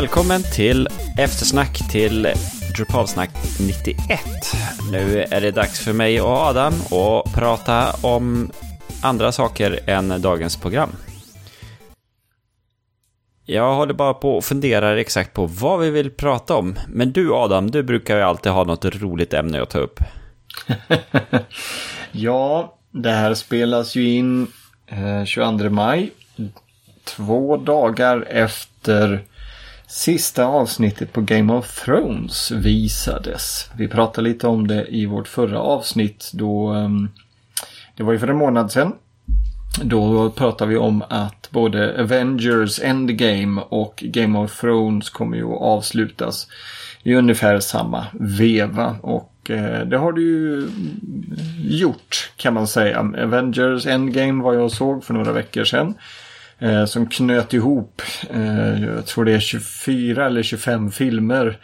Välkommen till eftersnack till Drupalsnack 91. Nu är det dags för mig och Adam att prata om andra saker än dagens program. Jag håller bara på och funderar exakt på vad vi vill prata om. Men du Adam, du brukar ju alltid ha något roligt ämne att ta upp. ja, det här spelas ju in eh, 22 maj. Två dagar efter sista avsnittet på Game of Thrones visades. Vi pratade lite om det i vårt förra avsnitt då ehm, det var ju för en månad sedan. Då pratade vi om att både Avengers Endgame och Game of Thrones kommer ju att avslutas i ungefär samma veva. Och eh, det har det ju gjort kan man säga. Avengers Endgame var jag och såg för några veckor sedan. Eh, som knöt ihop, eh, jag tror det är 24 eller 25 filmer.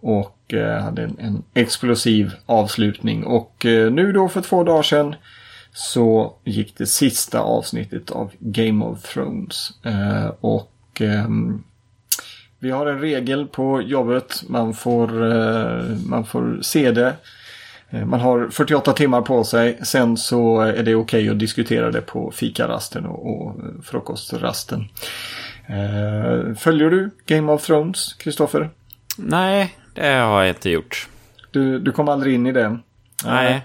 Och eh, hade en, en, explosiv avslutning. Och eh, nu då för två dagar sedan så gick det sista avsnittet av Game of Thrones. Eh, och ehm, vi har en regel på jobbet. Man får, eh, man får se det. Eh, man har 48 timmar på sig. Sen så är det okej okay att diskutera det på fikarasten och, och frukostrasten. Följer du Game of Thrones, Kristoffer? Nej, det har jag inte gjort. Du, du kom aldrig in i det? Nej.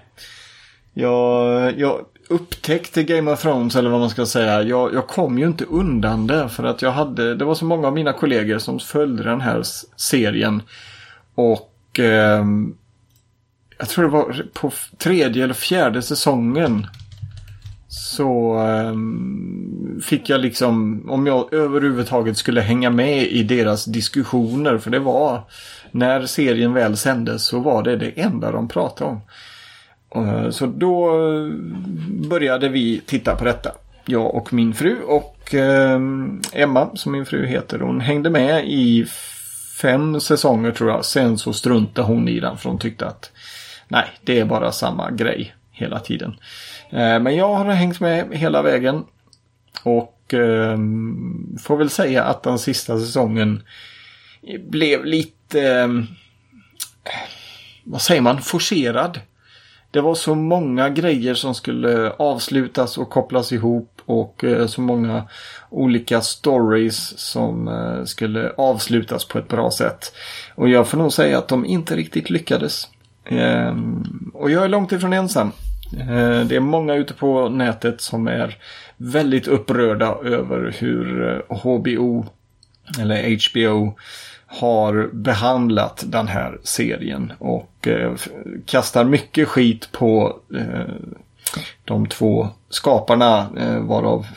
Jag, jag upptäckte Game of Thrones eller vad man ska säga. Jag, jag kom ju inte undan det för att jag hade, det var så många av mina kollegor som följde den här serien. Och eh, jag tror det var på tredje eller fjärde säsongen. Så um, fick jag liksom, om jag överhuvudtaget skulle hänga med i deras diskussioner. För det var, när serien väl sändes så var det det enda de pratade om. Uh, så då eh, började vi titta på detta. Jag och min fru och um, Emma som min fru heter. Hon hängde med i fem säsonger tror jag. Sen så struntade hon i den för hon tyckte att nej, det är bara samma grej hela tiden. Eh, men jag har hängt med hela vägen. Och ehm, får väl säga att den sista säsongen blev lite, ehm, vad säger man, forcerad det var så många grejer som skulle avslutas och kopplas ihop och eh, så många olika stories som eh, skulle avslutas på ett bra sätt. Och jag får nog säga att de inte riktigt lyckades. Ehm, och jag är långt ifrån ensam. Ehm, det är många ute på nätet som är väldigt upprörda över hur eh, HBO eller HBO har behandlat den här serien och eh, kastar mycket skit på eh, de två skaparna varav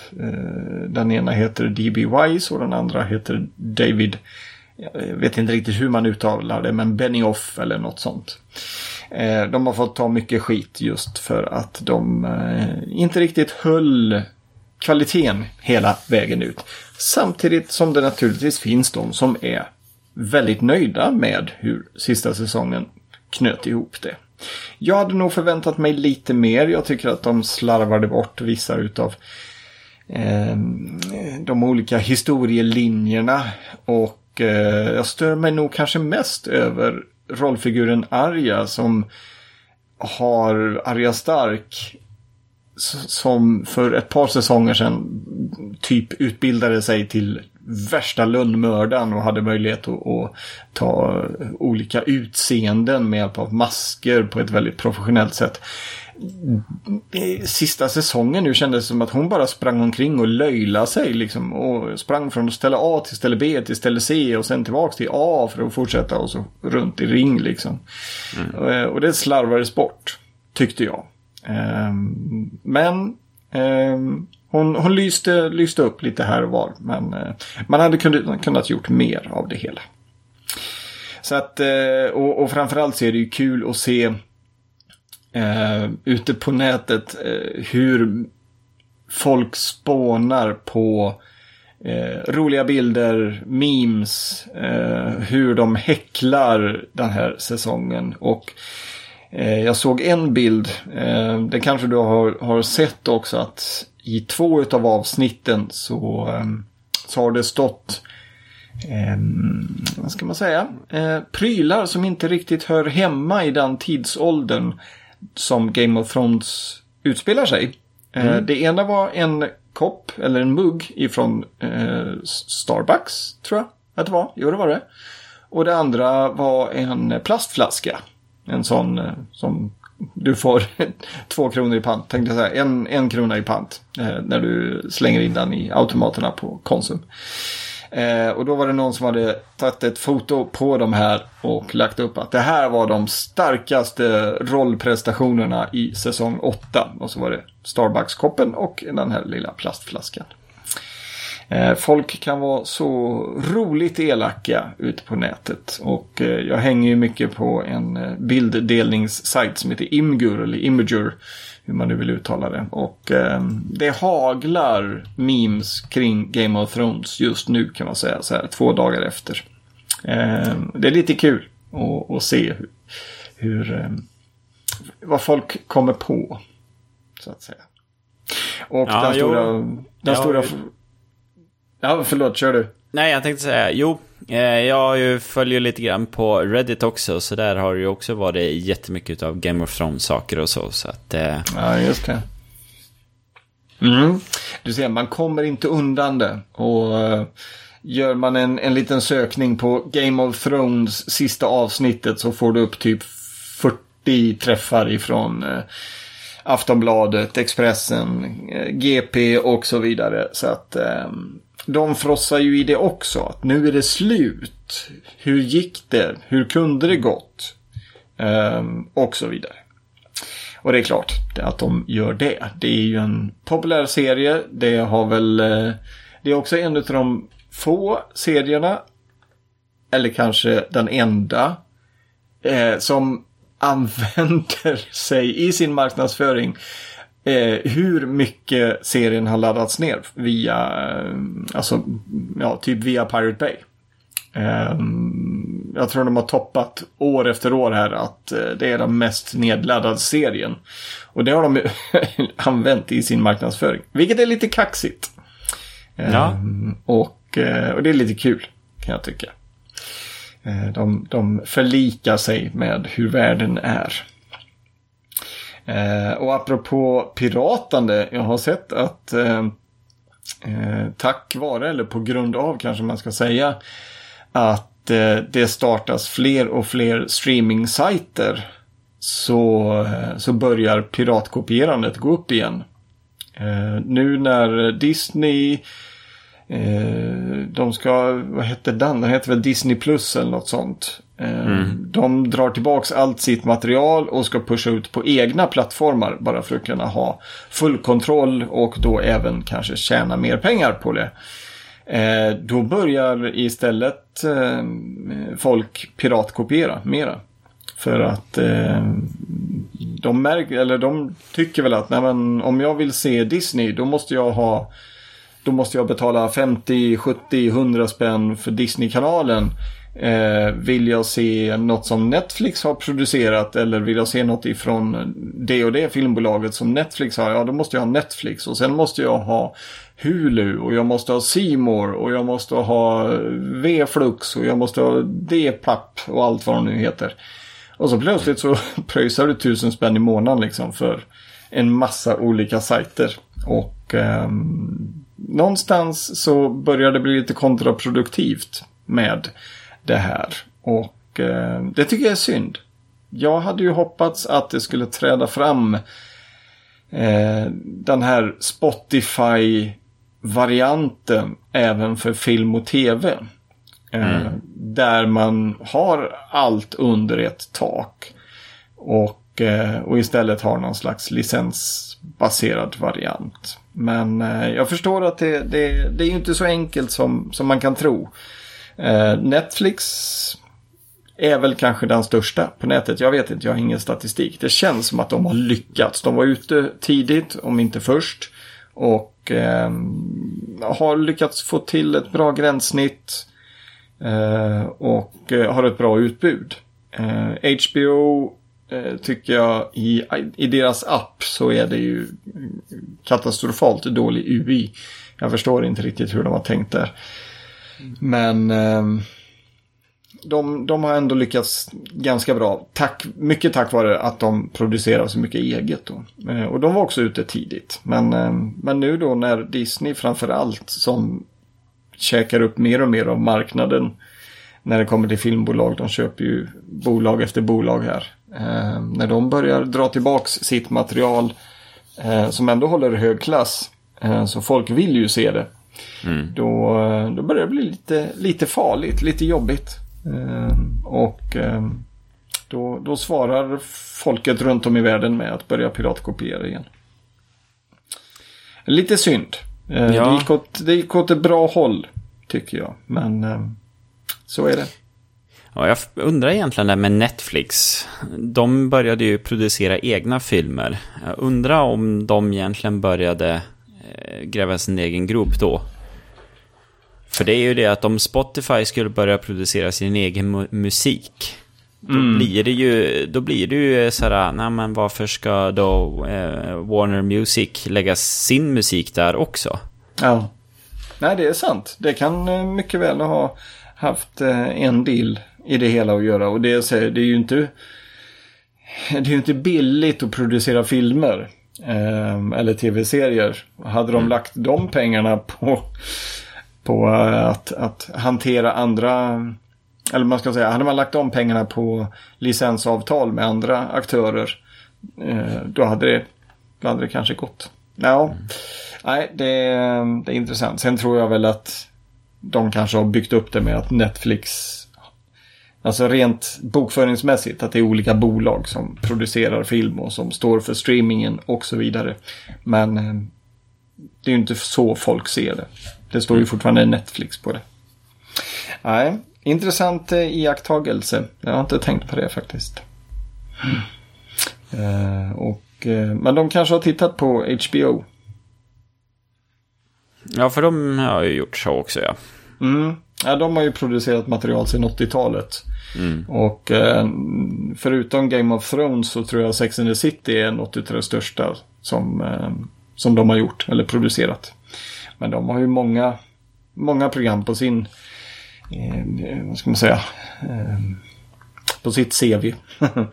den ena heter D.B. Wise och den andra heter David jag vet inte riktigt hur man uttalar det men Benioff eller något sånt. Eh, de har fått ta mycket skit just för att de eh, inte riktigt höll kvaliteten hela vägen ut. Samtidigt som det naturligtvis finns de som är väldigt nöjda med hur sista säsongen knöt ihop det. Jag hade nog förväntat mig lite mer. Jag tycker att de slarvade bort vissa utav eh, de olika historielinjerna. Och eh, jag stör mig nog kanske mest över rollfiguren Arja som har Arja Stark som för ett par säsonger sedan typ utbildade sig till värsta lönnmördaren och hade möjlighet att, att, ta olika utseenden med hjälp av masker på ett väldigt professionellt sätt. Sista säsongen nu kändes det som att hon bara sprang omkring och löjlade sig liksom. Och sprang från ställe A till ställe B till ställe C och sen tillbaks till A för att fortsätta och så runt i ring liksom. Mm. Och det slarvades bort, tyckte jag. Ehm, men ehm, hon, hon lyste, lyste upp lite här och var. Men eh, man hade kunnat, kunnat gjort mer av det hela. Så att, eh, och, och framförallt så är det ju kul att se eh, ute på nätet eh, hur folk spånar på eh, roliga bilder, memes, eh, hur de häcklar den här säsongen. Och eh, jag såg en bild, eh, det kanske du har, har sett också, att i två av avsnitten så, eh, så har det stått eh, vad ska man säga, eh, prylar som inte riktigt hör hemma i den tidsåldern som Game of Thrones utspelar sig. Eh, mm. det ena var en kopp eller en mugg ifrån eh, Starbucks, tror jag att det var. Jo, det var det. Och det andra var en plastflaska. En sån eh, som du får två kronor i pant, tänkte jag säga. En, en krona i pant eh, när du slänger in den i automaterna på Konsum. Eh, och då var det någon som hade tagit ett foto på de här och lagt upp att det här var de starkaste rollprestationerna i säsong 8. Och så var det Starbucks-koppen och den här lilla plastflaskan. Eh, folk kan vara så roligt elaka ute på nätet. Och eh, jag hänger ju mycket på en eh, bilddelningssajt som heter Imgur eller Imager. Hur man nu vill uttala det. Och det haglar memes kring Game of Thrones just nu kan man säga. Så här två dagar efter. det är lite kul att, se hur, hur vad folk kommer på. Så att säga. Och ja, den stora, den ja, stora Ja, förlåt, kör du. Nej, jag tänkte säga, jo, eh, jag följer lite grann på Reddit också, så där har det ju också varit jättemycket av Game of Thrones-saker och så, så att... Eh... Ja, just det. Mm. Du ser, man kommer inte undan det. Och uh, gör man en, en liten sökning på Game of Thrones sista avsnittet så får du upp typ 40 träffar ifrån uh, Aftonbladet, Expressen, uh, GP och så vidare. Så att um, de frossar ju i det också. Att nu är det slut. Hur gick det? Hur kunde det gått? Ehm, och så vidare. Och det är klart att de gör det. Det är ju en populär serie. Det har väl... Eh, det är också en av de få serierna, eller kanske den enda, eh, som använder sig i sin marknadsföring eh, hur mycket serien har laddats ner via, eh, alltså, ja, typ via Pirate Bay. Eh, jag tror de har toppat år efter år här att eh, det är den mest nedladdade serien. Och det har de använt i sin marknadsföring, vilket är lite kaxigt. Ja. Ehm, och, eh, och det är lite kul, kan jag tycka. Eh, de, de förlikar sig med hur världen är. Eh, och apropå piratande, jag har sett att eh, eh, tack vare, eller på grund av kanske man ska säga, att eh, det startas fler och fler streaming-sajter så, eh, så börjar piratkopierandet gå upp igen. Eh, nu när Disney eh, de ska, vad hette den? Den heter väl Disney Plus eller något sånt. Eh, mm. De drar tillbaks allt sitt material och ska pusha ut på egna plattformar bara för att kunna ha full kontroll och då även kanske tjäna mer pengar på det. Eh, då börjar istället eh, folk piratkopiera mera. För att de, märker, eller de tycker väl att nej men, om jag vill se Disney då måste jag ha då måste jag betala 50, 70, 100 spänn för Disney-kanalen. Eh, vill jag se något som Netflix har producerat eller vill jag se något ifrån det och det filmbolaget som Netflix har, ja då måste jag ha Netflix och sen måste jag ha Hulu och jag måste ha Simor och jag måste ha eh, V-flux och jag måste ha D-papp och allt vad de nu heter. Och så plötsligt så pröjsar du tusen spänn i månaden liksom för en massa olika sajter. Och eh, någonstans så börjar det bli lite kontraproduktivt med det här. Och eh, det tycker jag är synd. Jag hade ju hoppats att det skulle träda fram eh, den här Spotify-varianten även för film och tv. Eh, mm. Där man har allt under ett tak. Och, eh, och istället har någon slags licensbaserad variant. Men eh, jag förstår att det, det, det är inte så enkelt som, som man kan tro. Eh, Netflix är väl kanske den största på nätet. Jag vet inte, jag har ingen statistik. Det känns som att de har lyckats. De var ute tidigt, om inte först. Och eh, har lyckats få till ett bra gränssnitt. Eh, och eh, har ett bra utbud. HBO eh, HBO Eh, tycker jag i, i deras app så är det ju katastrofalt dålig UI. Jag förstår inte riktigt hur de har tänkt där. Men ehm, de, de har ändå lyckats ganska bra. Tack, mycket tack vare att de producerar så mycket eget. Då. Eh, och de var också ute tidigt. Men, ehm, men nu då när Disney framförallt som käkar upp mer och mer av marknaden när det kommer till filmbolag. De köper ju bolag efter bolag här. Eh, när de börjar dra tillbaks sitt material eh, som ändå håller hög klass. Eh, så folk vill ju se det. Mm. Då, då börjar det bli lite, lite farligt, lite jobbigt. Och då, då svarar folket runt om i världen med att börja piratkopiera igen. Lite synd. Ja. Det, gick åt, det gick åt ett bra håll, tycker jag. Men så är det. Ja, jag undrar egentligen det med Netflix. De började ju producera egna filmer. Jag undrar om de egentligen började eh, gräva sin egen grop då. För det är ju det att om Spotify skulle börja producera sin egen mu musik. Då mm. blir det ju, då blir det ju så här, nej men varför ska då eh, Warner Music lägga sin musik där också? Ja. Nej, det är sant. Det kan eh, mycket väl ha haft eh, en del i det hela att göra. Och det, det är ju inte det är ju inte billigt att producera filmer. Eh, eller tv-serier. Hade de mm. lagt de pengarna på, på att, att hantera andra eller man ska säga, hade man lagt de pengarna på licensavtal med andra aktörer eh, då, hade det, då hade det kanske gått. Ja, mm. nej, det, det är intressant. Sen tror jag väl att de kanske har byggt upp det med att Netflix Alltså rent bokföringsmässigt att det är olika bolag som producerar film och som står för streamingen och så vidare. Men eh, det är ju inte så folk ser det. Det står ju mm. fortfarande Netflix på det. Nej, intressant eh, iakttagelse. Jag har inte tänkt på det faktiskt. Mm. och, men de kanske har tittat på HBO. Ja, för de har ju gjort så också, ja. Mm. Ja, de har ju producerat material sedan 80-talet. Mm. Och eh, förutom Game of Thrones så tror jag Sex and the City är något av det största som, eh, som de har gjort eller producerat. Men de har ju många, många program på sin, eh, vad ska man säga, eh, på sitt CV. mm.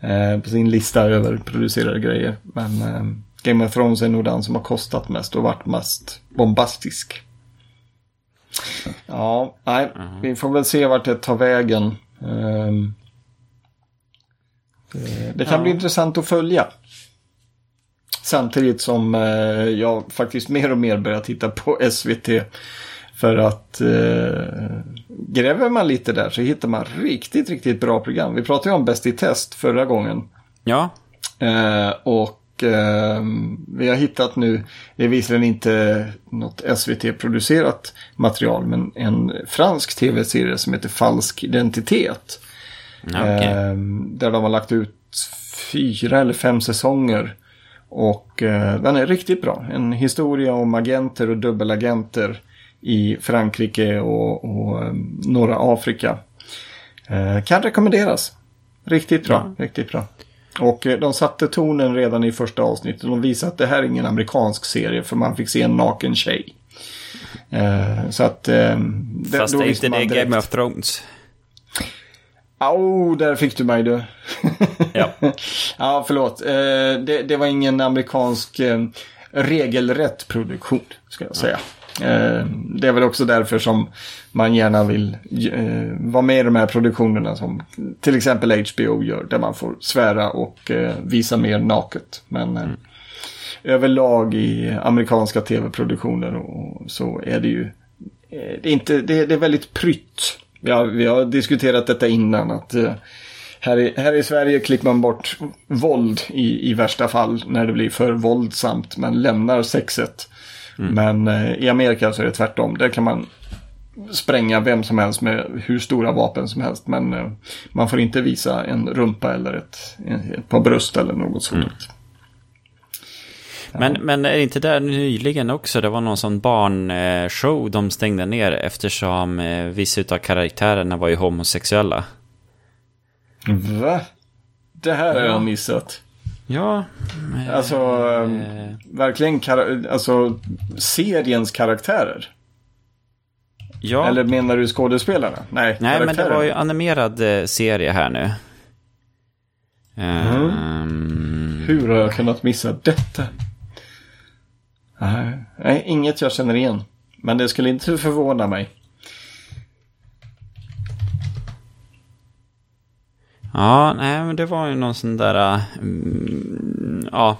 Eh, på sin lista över producerade grejer. Men eh, Game of Thrones är nog den som har kostat mest och varit mest bombastisk. Ja, nej, mm. vi får väl se vart det tar vägen. Um, det, det, kan ja. bli intressant att följa. Samtidigt som uh, jag faktiskt mer och mer börjar titta på SVT. För att uh, gräver man lite där så hittar man riktigt, riktigt bra program. Vi pratade ju om Bäst i test förra gången. Ja. Uh, och eh, vi har hittat nu, det är visserligen inte något SVT-producerat material, men en fransk tv-serie som heter Falsk identitet. Okay. Eh, där de har lagt ut fyra eller fem säsonger. Och eh, den är riktigt bra. En historia om agenter och dubbelagenter i Frankrike och, och um, norra Afrika. Eh, kan rekommenderas. Riktigt bra, ja. riktigt bra. Och eh, de satte tonen redan i första avsnittet. De visade att det här är ingen amerikansk serie för man fick se en naken tjej. Eh, så att... Eh, Fast det är inte det Game of Thrones. Au, där fick du mig du. ja. ja, förlåt. Eh, det, det, var ingen amerikansk regelrätt produktion, ska jag säga. Eh, det är väl också därför som man gärna vill eh, vara med i de här produktionerna som till exempel HBO gör. Där man får svära och eh, visa mer naket. Men mm. överlag i amerikanska tv-produktioner så är det ju det är, inte, det, det är väldigt prytt. Ja, vi har diskuterat detta innan. att här i, här i Sverige klipper man bort våld i, i värsta fall när det blir för våldsamt men lämnar sexet. Mm. Men eh, i Amerika så är det tvärtom. Där kan man spränga vem som helst med hur stora vapen som helst. Men eh, man får inte visa en rumpa eller ett, ett par bröst eller något sådant. Mm. Men, men är det inte där nyligen också, det var någon sån barnshow de stängde ner eftersom eh, vissa av karaktärerna var ju homosexuella? Va? Det här har jag missat. Ja. Alltså, äh, verkligen, alltså seriens karaktärer. Ja. Eller menar du skådespelarna? Nej, Nej, men det var ju animerad eh, serie här nu. Ehm, Hur har jag kunnat missa detta? Nej, inget jag känner igen. Men det skulle inte förvåna mig. Ja, nej, men det var ju någon sån där... mm, ja,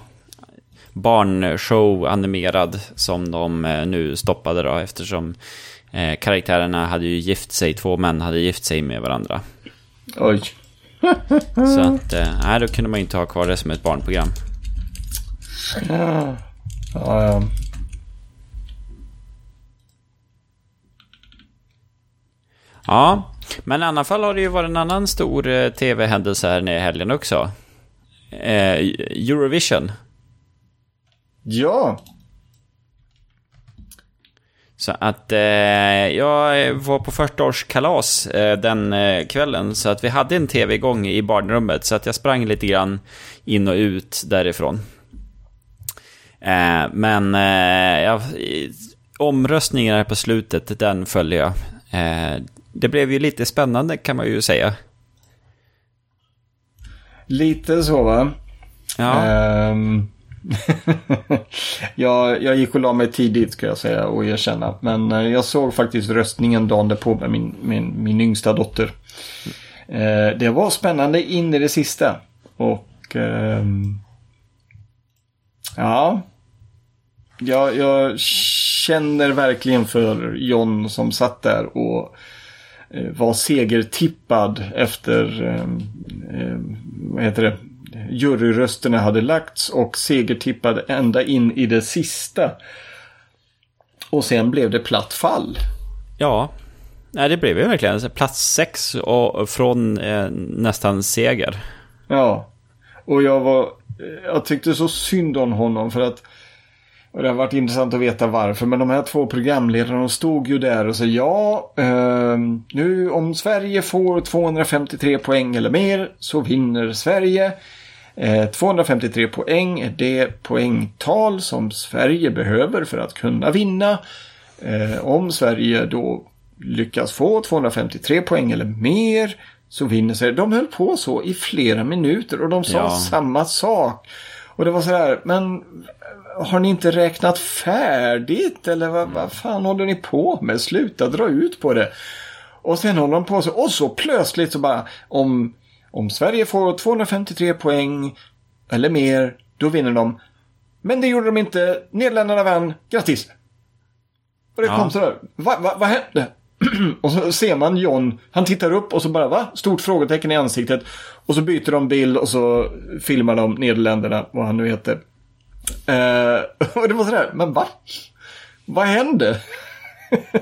barnshow animerad som de eh, nu stoppade då eftersom eh, karaktärerna hade ju gift sig, två män hade gift sig med varandra. Oj. Så att, eh, nej, då kunde man ju inte ha kvar det som ett barnprogram. Ja, ja. Ja, men i alla fall har det ju varit en annan stor eh, tv-händelse här nere i helgen också. Eh, Eurovision. ja. Så att eh, jag var på 40-årskalas eh, den eh, kvällen, så att vi hade en tv igång i barnrummet, så att jag sprang lite grann in och ut därifrån. Eh, men eh, jag, omröstningen här på slutet, den följde jag. Det blev ju lite spännande kan man ju säga. Lite så va? Ja, Ehm, jag, jag gick och la mig tidigt ska jag säga och erkänna. Men eh, jag såg faktiskt röstningen dagen därpå med min, min, min yngsta dotter. Eh, det var spännande in i det sista. Och ehm, ja, jag, jag känner verkligen för John som satt där och var segertippad efter, eh, eh, vad heter det, juryrösterna hade lagts och segertippad ända in i det sista. Och sen blev det platt fall. ja. Nej, det blev ju verkligen plats sex och från eh, nästan seger. Ja. Och jag var, jag tyckte så synd om honom för att och det har varit intressant att veta varför. Men de här två programledarna stod ju där och sa ja, eh, nu om Sverige får 253 poäng eller mer så vinner Sverige. Eh, 253 poäng är det poängtal som Sverige behöver för att kunna vinna. Eh, om Sverige då lyckas få 253 poäng eller mer så vinner Sverige. De höll på så i flera minuter och de sa Ja. samma sak. Och det var så här, men har ni inte räknat färdigt? Eller vad, vad fan håller ni på med? Sluta dra ut på det. Och sen håller de på så. Och så plötsligt så bara om, om Sverige får 253 poäng eller mer, då vinner de. Men det gjorde de inte. Nederländerna vann. Grattis! Och det Ja. kom så där. Va, va, vad hände? och så ser man John. Han tittar upp och så bara va? Stort frågetecken i ansiktet. Och så byter de bild och så filmar de Nederländerna, vad han nu heter. Eh, och det var sådär, men va? Vad hände?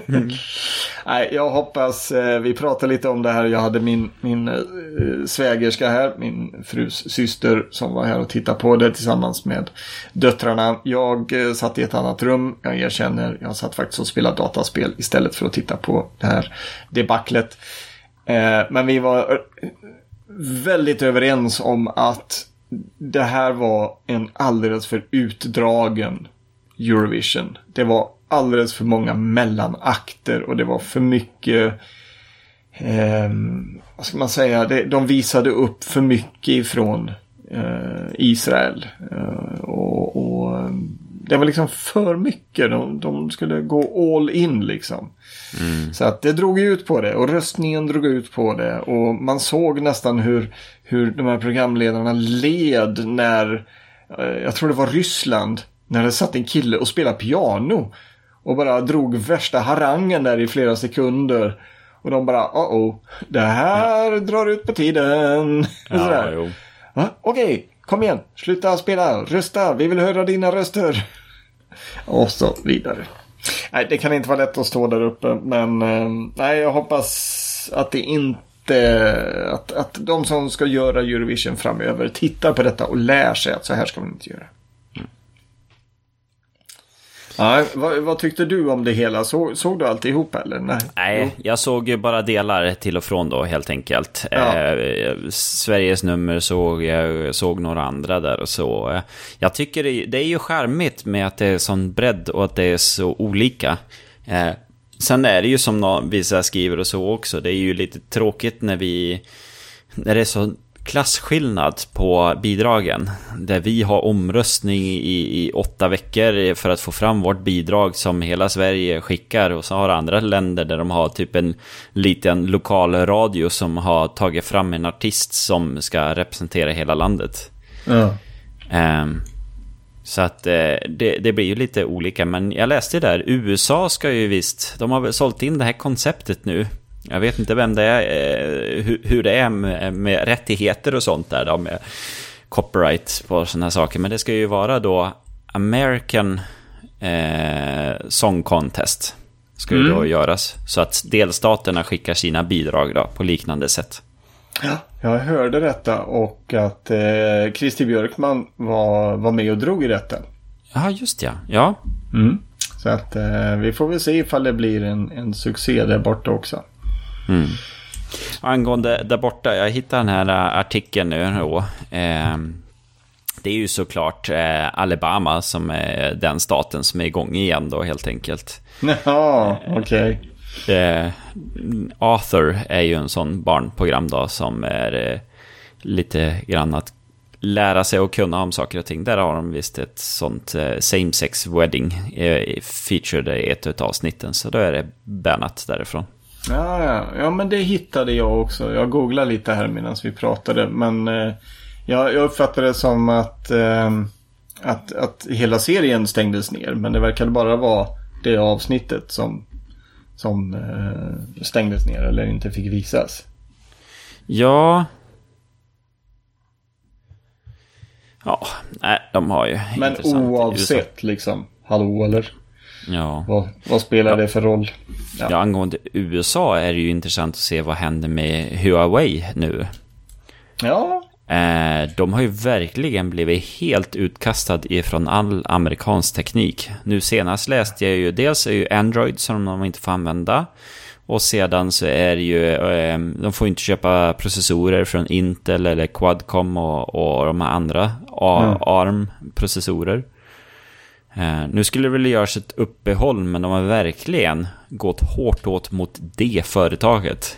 Nej, jag hoppas, eh, vi pratade lite om det här. Jag hade min, min eh, svägerska här, min frus syster som var här och tittade på det tillsammans med döttrarna. Jag eh, satt i ett annat rum, jag erkänner. Jag satt faktiskt och spelade dataspel istället för att titta på det här debaclet. Eh, men vi var eh, väldigt överens om att det här var en alldeles för utdragen Eurovision. Det var alldeles för många mellanakter och det var för mycket ehm, vad ska man säga, det, de visade upp för mycket ifrån eh, Israel. Eh, och, och eh, det var liksom för mycket. De, de skulle gå all in liksom. Så att det drog ut på det och röstningen drog ut på det. Och man såg nästan hur, hur de här programledarna led när, eh, jag tror det var Ryssland, när det satt en kille och spelade piano. Och bara drog värsta harangen där i flera sekunder. Och de bara, oh oh, det här drar ut på tiden. Ja, jo. Okej, kom igen. Sluta spela. Rösta. Vi vill höra dina röster. Och så vidare. Nej, det kan inte vara lätt att stå där uppe. Men eh, nej, jag hoppas att det inte... Att, att de som ska göra Eurovision framöver tittar på detta och lär sig att så här ska man inte göra. Ja, vad, vad tyckte du om det hela? Så, såg du alltihop eller? Nej. Nej, jag såg ju bara delar till och från då helt enkelt. Ja. Eh, Sveriges nummer såg jag, såg några andra där och så. Eh, Jag tycker det, det är ju charmigt med att det är sån bredd och att det är så olika. Eh, sen är det ju som vissa skriver och så också. Det är ju lite tråkigt när vi... När det är så klasskillnad på bidragen. Där vi har omröstning i, i åtta veckor för att få fram vårt bidrag som hela Sverige skickar. Och så har andra länder där de har typ en liten lokal radio som har tagit fram en artist som ska representera hela landet. Ja. Um, så att eh, det, det, blir ju lite olika. Men jag läste där, USA ska ju visst, de har väl sålt in det här konceptet nu. Jag vet inte vem det är, eh, hur, hur, det är med, med, rättigheter och sånt där då, med copyright på sådana saker. Men det ska ju vara då American eh, Song Contest. Ska ju mm. då göras. Så att delstaterna skickar sina bidrag då på liknande sätt. Ja, jag hörde detta och att eh, Christer Björkman var, var med och drog i detta. Ja, just ja. Ja. Mm. Så att eh, vi får väl se ifall det blir en, en succé där borta också. Mm. Angående där borta, jag hittade den här äh, artikeln nu då. Eh, det är ju såklart eh, Alabama som är den staten som är igång igen då helt enkelt. Ja, okej. Okay. Eh, Arthur är ju en sån barnprogram då som är eh, lite grann att lära sig och kunna om saker och ting. Där har de visst ett sånt eh, same sex wedding eh, featured i ett av avsnitten. Så då är det bannat därifrån. Ja, ja. ja, men det hittade jag också. Jag googlade lite här medan vi pratade. Men eh, jag, jag uppfattade det som att, eh, att, att hela serien stängdes ner. Men det verkade bara vara det avsnittet som, som eh, stängdes ner eller inte fick visas. Ja. Ja, nej, de har ju Men oavsett liksom, hallå eller? Ja. Vad, vad spelar ja. det för roll? Ja. ja, angående USA är det ju intressant att se vad händer med Huawei nu. Ja. Eh, de har ju verkligen blivit helt utkastad ifrån all amerikansk teknik. Nu senast läste jag ju dels är ju Android som de inte får använda. Och sedan så är det ju, eh, de får inte köpa processorer från Intel eller Quadcom och, och de här andra ARM-processorer. Eh, nu skulle det väl göras ett uppehåll, men de har verkligen gått hårt åt mot det företaget.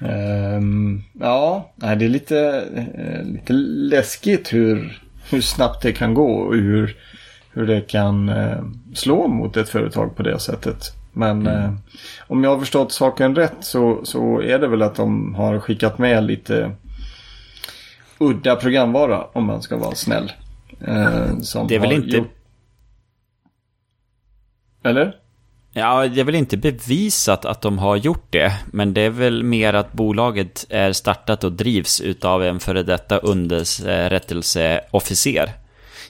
Um, ja, det är lite, uh, lite läskigt hur, hur snabbt det kan gå och hur, hur det kan uh, slå mot ett företag på det sättet. Men mm. uh, om jag har förstått saken rätt så, så är det väl att de har skickat med lite udda programvara om man ska vara snäll. Eh, det är väl inte... Gjort... Eller? Ja, det är väl inte bevisat att de har gjort det. Men det är väl mer att bolaget är startat och drivs utav en före detta underrättelseofficer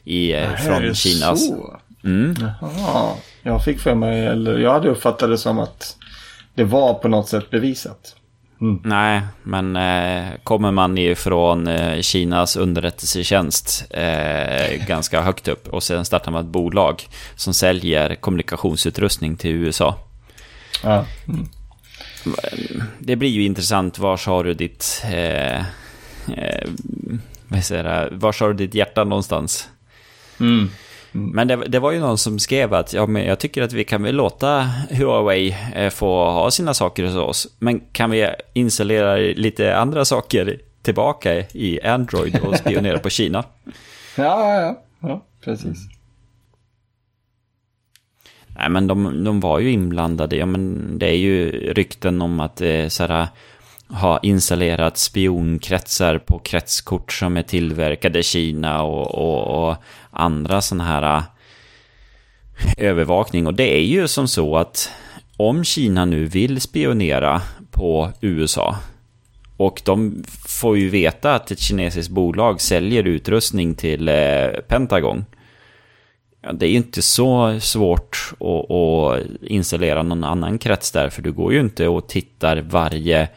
i, eh, Nej, från Kinas. Så? Mm. Jaha. Jag fick för mig, eller jag hade uppfattat det som att det var på något sätt bevisat. Mm. Nej, men eh, kommer man ifrån eh, Kinas underrättelsetjänst eh, ganska högt upp och sen startar man ett bolag som säljer kommunikationsutrustning till USA. Ja. Mm. Det blir ju intressant. Var har du ditt... Eh, eh, vad säger jag, var har du ditt hjärta någonstans? Mm. Mm. Men det, det, var ju någon som skrev att ja, men jag tycker att vi kan väl låta Huawei eh, få ha sina saker hos oss. Men kan vi installera lite andra saker tillbaka i Android och spionera på Kina? Ja, ja, ja. ja precis. Nej, men de, de var ju inblandade. Ja, men det är ju rykten om att eh, såhär, ha installerat spionkretsar på kretskort som är tillverkade i Kina och, och, och andra sådana här äh, övervakning. Och det är ju som så att om Kina nu vill spionera på USA och de får ju veta att ett kinesiskt bolag säljer utrustning till äh, Pentagon. Ja, det är ju inte så svårt att, att, installera någon annan krets där, för du går ju inte och tittar varje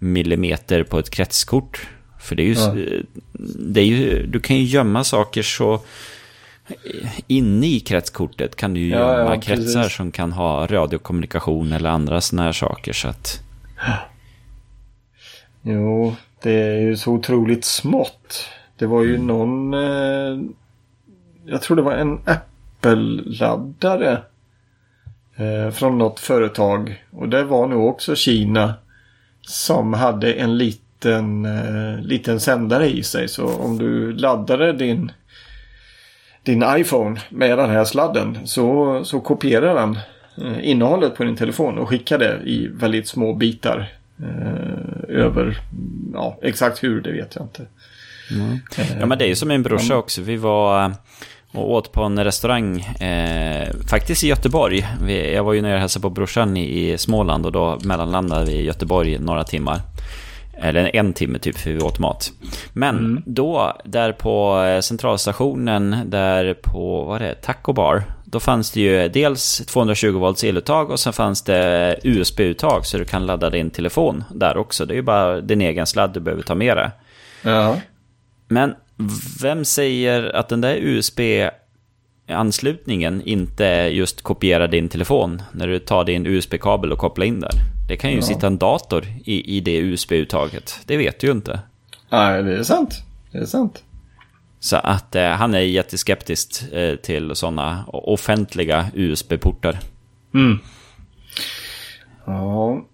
millimeter på ett kretskort. För det är ju, ja. det är ju du kan ju gömma saker så inne i kretskortet kan du ju ja, gömma ja, kretsar som kan ha radiokommunikation eller andra sådana här saker. Så att... Jo, det är ju så otroligt smått. Det var ju mm. någon... Eh, jag tror det var en Apple-laddare. Eh, från något företag. Och det var nog också Kina. Som hade en liten, eh, liten sändare i sig. Så om du laddade din, din iPhone med den här sladden så, så kopierar den eh, innehållet på din telefon och skickar det i väldigt små bitar. Eh, över, ja exakt hur det vet jag inte. Mm. Ja men det är ju som min brorsa också. Vi var och åt på en restaurang, eh, faktiskt i Göteborg. Vi, jag var ju nere och hälsade på brorsan i, i Småland och då mellanlandade vi i Göteborg några timmar. Eller en timme typ, för vi åt mat. Men mm. då, där på eh, centralstationen, där på, vad är det, Taco Bar. Då fanns det ju dels 220 volts eluttag och sen fanns det USB-uttag så du kan ladda din telefon där också. Det är ju bara din egen sladd du behöver ta med dig. Ja. Men vem säger att den där USB-anslutningen inte just kopierar din telefon när du tar din USB-kabel och kopplar in där? Det kan ju ja. sitta en dator i, i det USB-uttaget. Det vet du ju inte. Nej, det är sant. Det är sant. Så att eh, han är jätteskeptisk eh, till sådana offentliga USB-portar. Mm. Ja.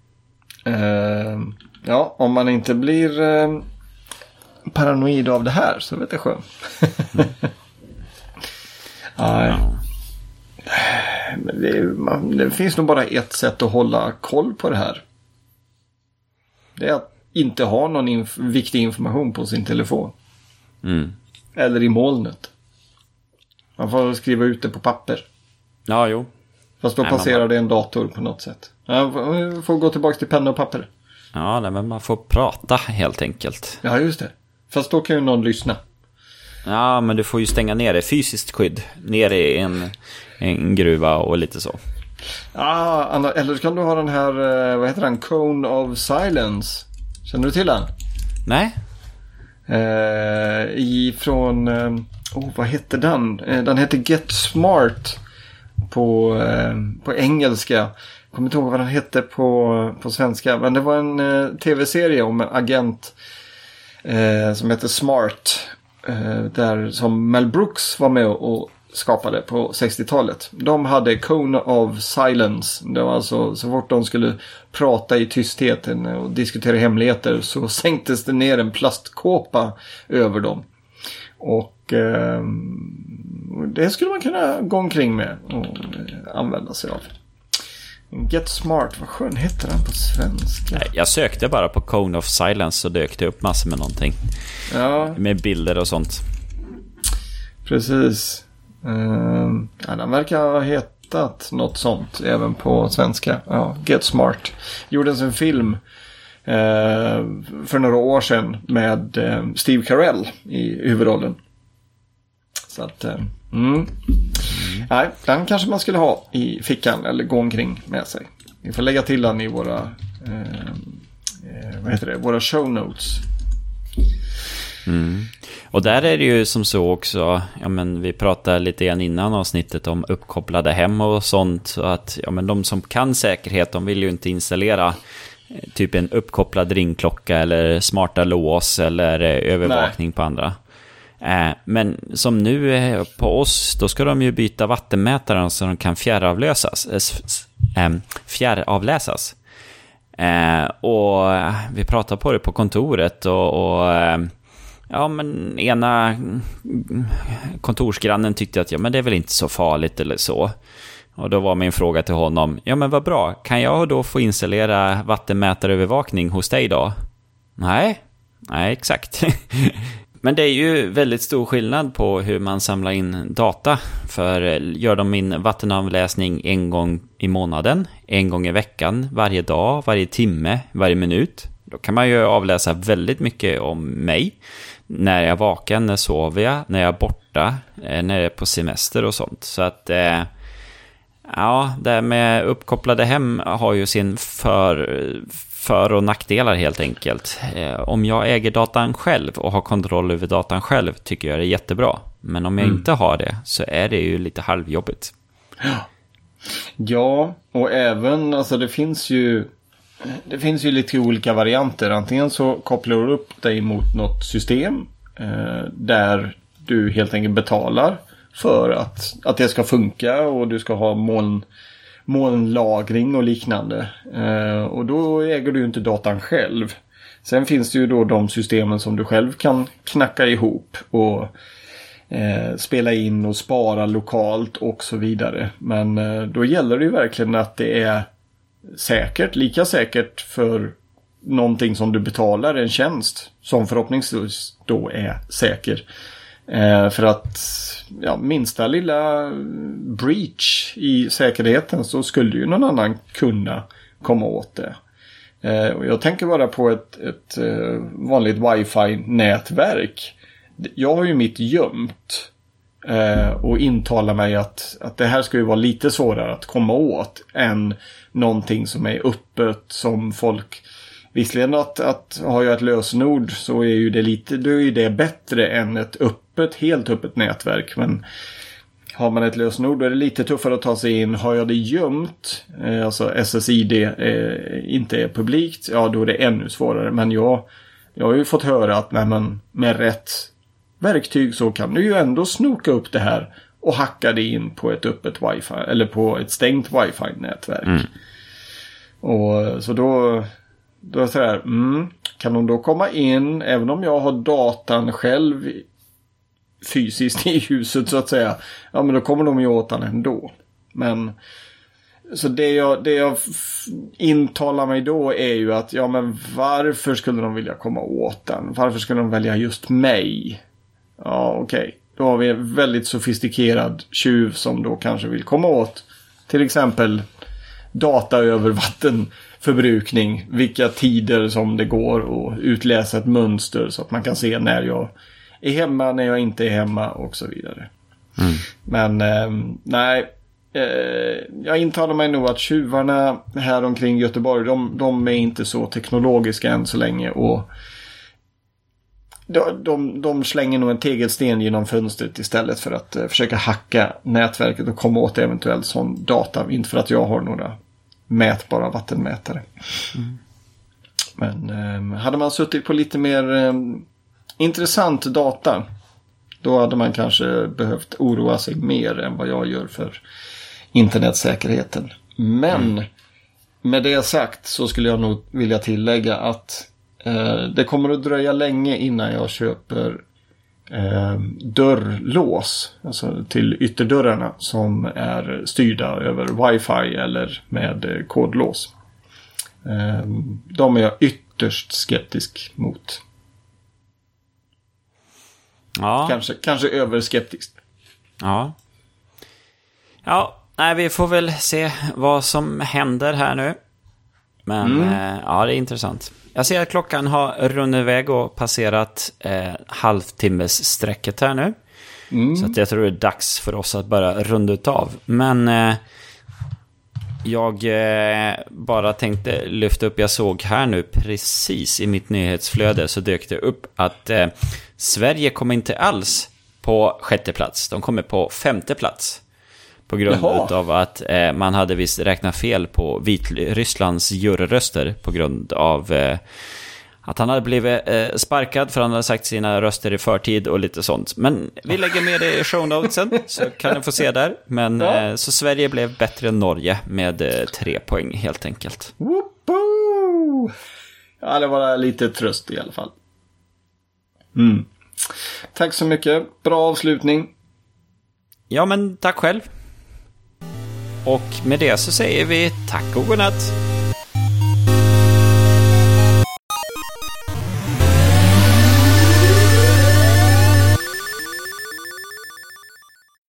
Eh, ja, om man inte blir eh, paranoid av det här så vet jag själv. Nej. Men det, man, det, finns nog bara ett sätt att hålla koll på det här. Det är att inte ha någon inf viktig information på sin telefon. Mm. Eller i molnet. Man får skriva ut det på papper. Ja, jo. Fast då nej, passerar man... det en dator på något sätt. Ja, får gå tillbaka till penna och papper. Ja, nej, men man får prata helt enkelt. Ja, just det. Fast då kan ju någon lyssna. Ja, men du får ju stänga ner det. Fysiskt skydd. Ner i en, en gruva och lite så. Ja, eller så kan du ha den här, eh, vad heter den? Cone of Silence. Känner du till den? Nej. Eh, ifrån, eh, oh, vad hette den? Eh, den hette Get Smart på, eh, på engelska. Jag kommer inte ihåg vad den hette på, på svenska. Men det var en eh, tv-serie om en agent eh, som heter Smart. Eh, där som Mel Brooks var med och skapade på 60-talet. De hade Cone of Silence. Det var alltså så fort de skulle prata i tystheten och diskutera hemligheter så sänktes det ner en plastkåpa över dem. Och eh, det skulle man kunna gå omkring med och använda sig av. Get Smart, vad skön hette den på svenska? Jag sökte bara på Cone of Silence så dök det upp massor med någonting. Ja. Med bilder och sånt. Precis. Uh, ja, den verkar ha hetat något sånt även på svenska. Ja, Get Smart. Gjordes en film uh, för några år sedan med uh, Steve Carell i huvudrollen. Så att, uh, mm. Nej, den kanske man skulle ha i fickan eller gå omkring med sig. Vi får lägga till den i våra, eh, eh, vad heter det, våra show notes. Mm. Och där är det ju som så också, ja men vi pratade lite grann innan avsnittet om uppkopplade hem och sånt. Så att ja men de som kan säkerhet, de vill ju inte installera eh, typ en uppkopplad ringklocka eller smarta lås eller eh, övervakning Nej. på andra. Eh, men som nu på oss, då ska de ju byta vattenmätaren så de kan fjärravlösas, eh, ehm, fjärravläsas. Eh, och vi pratade på det på kontoret och, och ehm, ja, men ena kontorsgrannen tyckte att ja, men det är väl inte så farligt eller så. Och då var min fråga till honom, ja men vad bra, kan jag då få installera vattenmätarövervakning hos dig då? Nej, nej exakt. Men det är ju väldigt stor skillnad på hur man samlar in data. För eh, gör de min vattenavläsning en gång i månaden, en gång i veckan, varje dag, varje timme, varje minut. Då kan man ju avläsa väldigt mycket om mig. När jag är vaken, när sover jag, när jag är borta, eh, när jag är på semester och sånt. Så att... Eh, ja, det här med uppkopplade hem har ju sin för för och nackdelar helt enkelt. Eh, om jag äger datan själv och har kontroll över datan själv tycker jag det är jättebra. Men om jag mm. inte har det så är det ju lite halvjobbigt. Ja, och även, alltså det finns ju det finns ju lite olika varianter. Antingen så kopplar du upp dig mot något system eh, där du helt enkelt betalar för att, att det ska funka och du ska ha moln, molnlagring och liknande. Eh, och då äger du inte datan själv. Sen finns det ju då de systemen som du själv kan knacka ihop och eh, spela in och spara lokalt och så vidare. Men eh, då gäller det ju verkligen att det är säkert, lika säkert för någonting som du betalar en tjänst som förhoppningsvis då är säker. Eh, för att ja, minsta lilla breach i säkerheten så skulle ju någon annan kunna komma åt det. Eh, och jag tänker bara på ett, ett eh, vanligt wifi-nätverk. Jag har ju mitt gömt. Eh, och intalar mig att, att det här ska ju vara lite svårare att komma åt än någonting som är öppet som folk Visserligen att, att har jag ett lösenord så är ju det lite, då är ju det bättre än ett öppet, helt öppet nätverk. Men har man ett lösenord då är det lite tuffare att ta sig in. Har jag det gömt, eh, alltså SSID eh, inte är publikt, ja då är det ännu svårare. Men jag, jag har ju fått höra att nej, men med rätt verktyg så kan du ju ändå snoka upp det här och hacka det in på ett öppet wifi eller på ett stängt wifi-nätverk. Mm. Och så då, då är det så här, mm, kan de då komma in även om jag har datan själv fysiskt i huset så att säga. Ja men då kommer de ju åt han ändå. Men så det jag, det jag intalar mig då är ju att ja men varför skulle de vilja komma åt den? Varför skulle de välja just mig? Ja okej. Okay. Då har vi en väldigt sofistikerad tjuv som då kanske vill komma åt till exempel data över vattenförbrukning. Vilka tider som det går att utläsa ett mönster så att man kan se när jag är hemma, när jag inte är hemma och så vidare. Mm. Men eh, nej, eh, jag intalar mig nog att tjuvarna här omkring Göteborg, de, de är inte så teknologiska än så länge. och de, de, de slänger nog en tegelsten genom fönstret istället för att eh, försöka hacka nätverket och komma åt eventuellt sån data. Inte för att jag har några mätbara vattenmätare. Mm. Men eh, hade man suttit på lite mer eh, intressant data. Då hade man kanske behövt oroa sig mer än vad jag gör för internetsäkerheten. Men mm. med det sagt så skulle jag nog vilja tillägga att eh, det kommer att dröja länge innan jag köper eh, dörrlås, alltså till ytterdörrarna som är styrda över wifi eller med kodlås. Eh, de är jag ytterst skeptisk mot. Ja. Kanske, kanske överskeptiskt. Ja. Ja, nej, vi får väl se vad som händer här nu. Men mm. eh, ja, det är intressant. Jag ser att klockan har runnit iväg och passerat eh, halvtimmessträcket här nu. Mm. Så att jag tror det är dags för oss att börja runda av. Men eh, jag eh, bara tänkte lyfta upp, jag såg här nu precis i mitt nyhetsflöde så dök det upp att eh, Sverige kommer inte alls på sjätte plats, de kommer på femte plats. På grund Jaha. av att eh, man hade visst räknat fel på Vitrysslands juryröster på grund av eh, att han hade blivit eh, sparkad för han hade sagt sina röster i förtid och lite sånt. Men vi lägger med det i shownotesen så kan ni få se där. Men ja. eh, så Sverige blev bättre än Norge med eh, tre poäng helt enkelt. Woopoo! Ja, det var lite tröst i alla fall. Mm. Tack så mycket. Bra avslutning. Ja, men tack själv. Och med det så säger vi tack och godnatt.